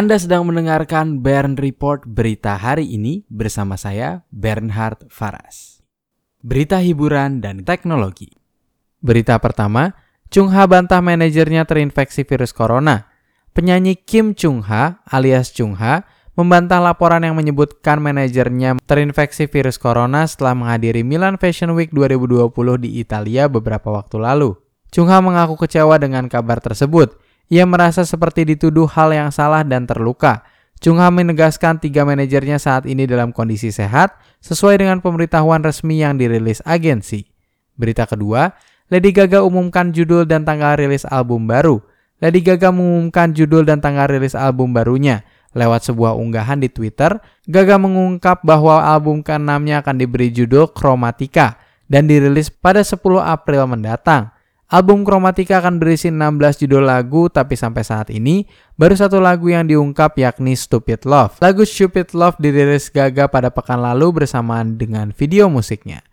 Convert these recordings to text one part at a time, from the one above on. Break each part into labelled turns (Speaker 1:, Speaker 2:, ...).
Speaker 1: Anda sedang mendengarkan Bern Report berita hari ini bersama saya Bernhard Faras. Berita hiburan dan teknologi. Berita pertama, Chung Ha bantah manajernya terinfeksi virus corona. Penyanyi Kim Chung Ha alias Chung Ha membantah laporan yang menyebutkan manajernya terinfeksi virus corona setelah menghadiri Milan Fashion Week 2020 di Italia beberapa waktu lalu. Chung Ha mengaku kecewa dengan kabar tersebut ia merasa seperti dituduh hal yang salah dan terluka. Chung Ha menegaskan tiga manajernya saat ini dalam kondisi sehat sesuai dengan pemberitahuan resmi yang dirilis agensi. Berita kedua, Lady Gaga umumkan judul dan tanggal rilis album baru. Lady Gaga mengumumkan judul dan tanggal rilis album barunya. Lewat sebuah unggahan di Twitter, Gaga mengungkap bahwa album ke-6-nya akan diberi judul Chromatica dan dirilis pada 10 April mendatang. Album Chromatica akan berisi 16 judul lagu, tapi sampai saat ini baru satu lagu yang diungkap yakni Stupid Love. Lagu Stupid Love dirilis Gaga pada pekan lalu bersamaan dengan video musiknya.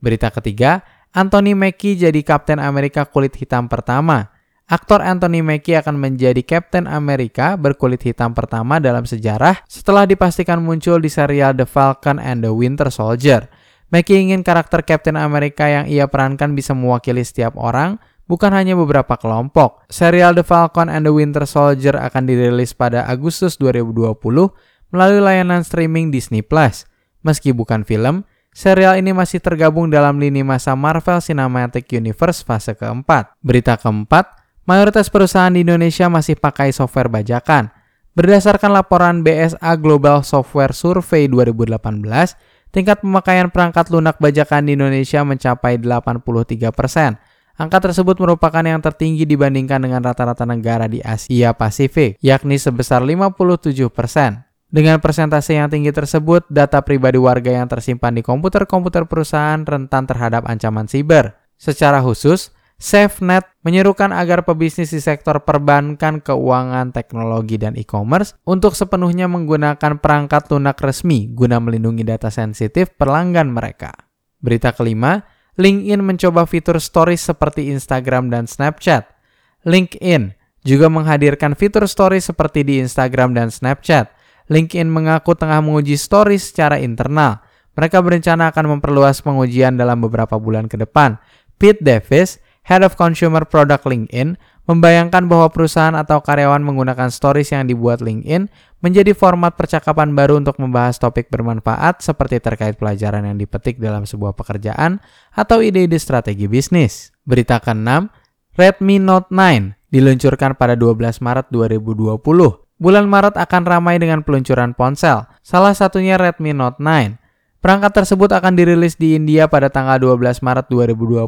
Speaker 1: Berita ketiga, Anthony Mackie jadi Kapten Amerika kulit hitam pertama. Aktor Anthony Mackie akan menjadi Kapten Amerika berkulit hitam pertama dalam sejarah setelah dipastikan muncul di serial The Falcon and the Winter Soldier. Mackie ingin karakter Captain America yang ia perankan bisa mewakili setiap orang, bukan hanya beberapa kelompok. Serial The Falcon and the Winter Soldier akan dirilis pada Agustus 2020 melalui layanan streaming Disney+. Meski bukan film, serial ini masih tergabung dalam lini masa Marvel Cinematic Universe fase keempat. Berita keempat, mayoritas perusahaan di Indonesia masih pakai software bajakan. Berdasarkan laporan BSA Global Software Survey 2018, tingkat pemakaian perangkat lunak bajakan di Indonesia mencapai 83 persen. Angka tersebut merupakan yang tertinggi dibandingkan dengan rata-rata negara di Asia Pasifik, yakni sebesar 57 persen. Dengan persentase yang tinggi tersebut, data pribadi warga yang tersimpan di komputer-komputer perusahaan rentan terhadap ancaman siber. Secara khusus, SafeNet menyerukan agar pebisnis di sektor perbankan, keuangan, teknologi, dan e-commerce untuk sepenuhnya menggunakan perangkat lunak resmi guna melindungi data sensitif pelanggan mereka. Berita kelima, LinkedIn mencoba fitur stories seperti Instagram dan Snapchat. LinkedIn juga menghadirkan fitur stories seperti di Instagram dan Snapchat. LinkedIn mengaku tengah menguji stories secara internal. Mereka berencana akan memperluas pengujian dalam beberapa bulan ke depan. Pete Davis, Head of Consumer Product LinkedIn, membayangkan bahwa perusahaan atau karyawan menggunakan stories yang dibuat LinkedIn menjadi format percakapan baru untuk membahas topik bermanfaat seperti terkait pelajaran yang dipetik dalam sebuah pekerjaan atau ide-ide strategi bisnis. Berita ke-6, Redmi Note 9 diluncurkan pada 12 Maret 2020. Bulan Maret akan ramai dengan peluncuran ponsel, salah satunya Redmi Note 9. Perangkat tersebut akan dirilis di India pada tanggal 12 Maret 2020.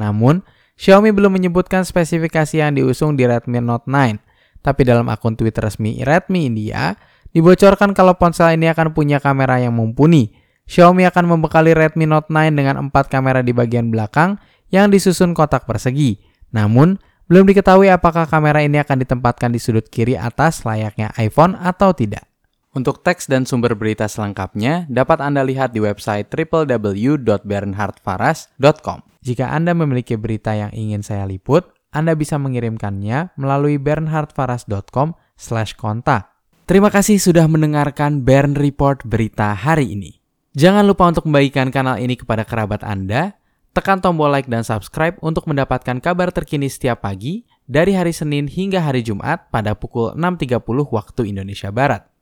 Speaker 1: Namun, Xiaomi belum menyebutkan spesifikasi yang diusung di Redmi Note 9. Tapi dalam akun Twitter resmi Redmi India, dibocorkan kalau ponsel ini akan punya kamera yang mumpuni. Xiaomi akan membekali Redmi Note 9 dengan empat kamera di bagian belakang yang disusun kotak persegi. Namun, belum diketahui apakah kamera ini akan ditempatkan di sudut kiri atas layaknya iPhone atau tidak. Untuk teks dan sumber berita selengkapnya dapat Anda lihat di website www.bernhardfaras.com. Jika Anda memiliki berita yang ingin saya liput, Anda bisa mengirimkannya melalui bernhardfaras.com kontak. Terima kasih sudah mendengarkan Bern Report berita hari ini. Jangan lupa untuk membagikan kanal ini kepada kerabat Anda, tekan tombol like dan subscribe untuk mendapatkan kabar terkini setiap pagi dari hari Senin hingga hari Jumat pada pukul 6.30 waktu Indonesia Barat.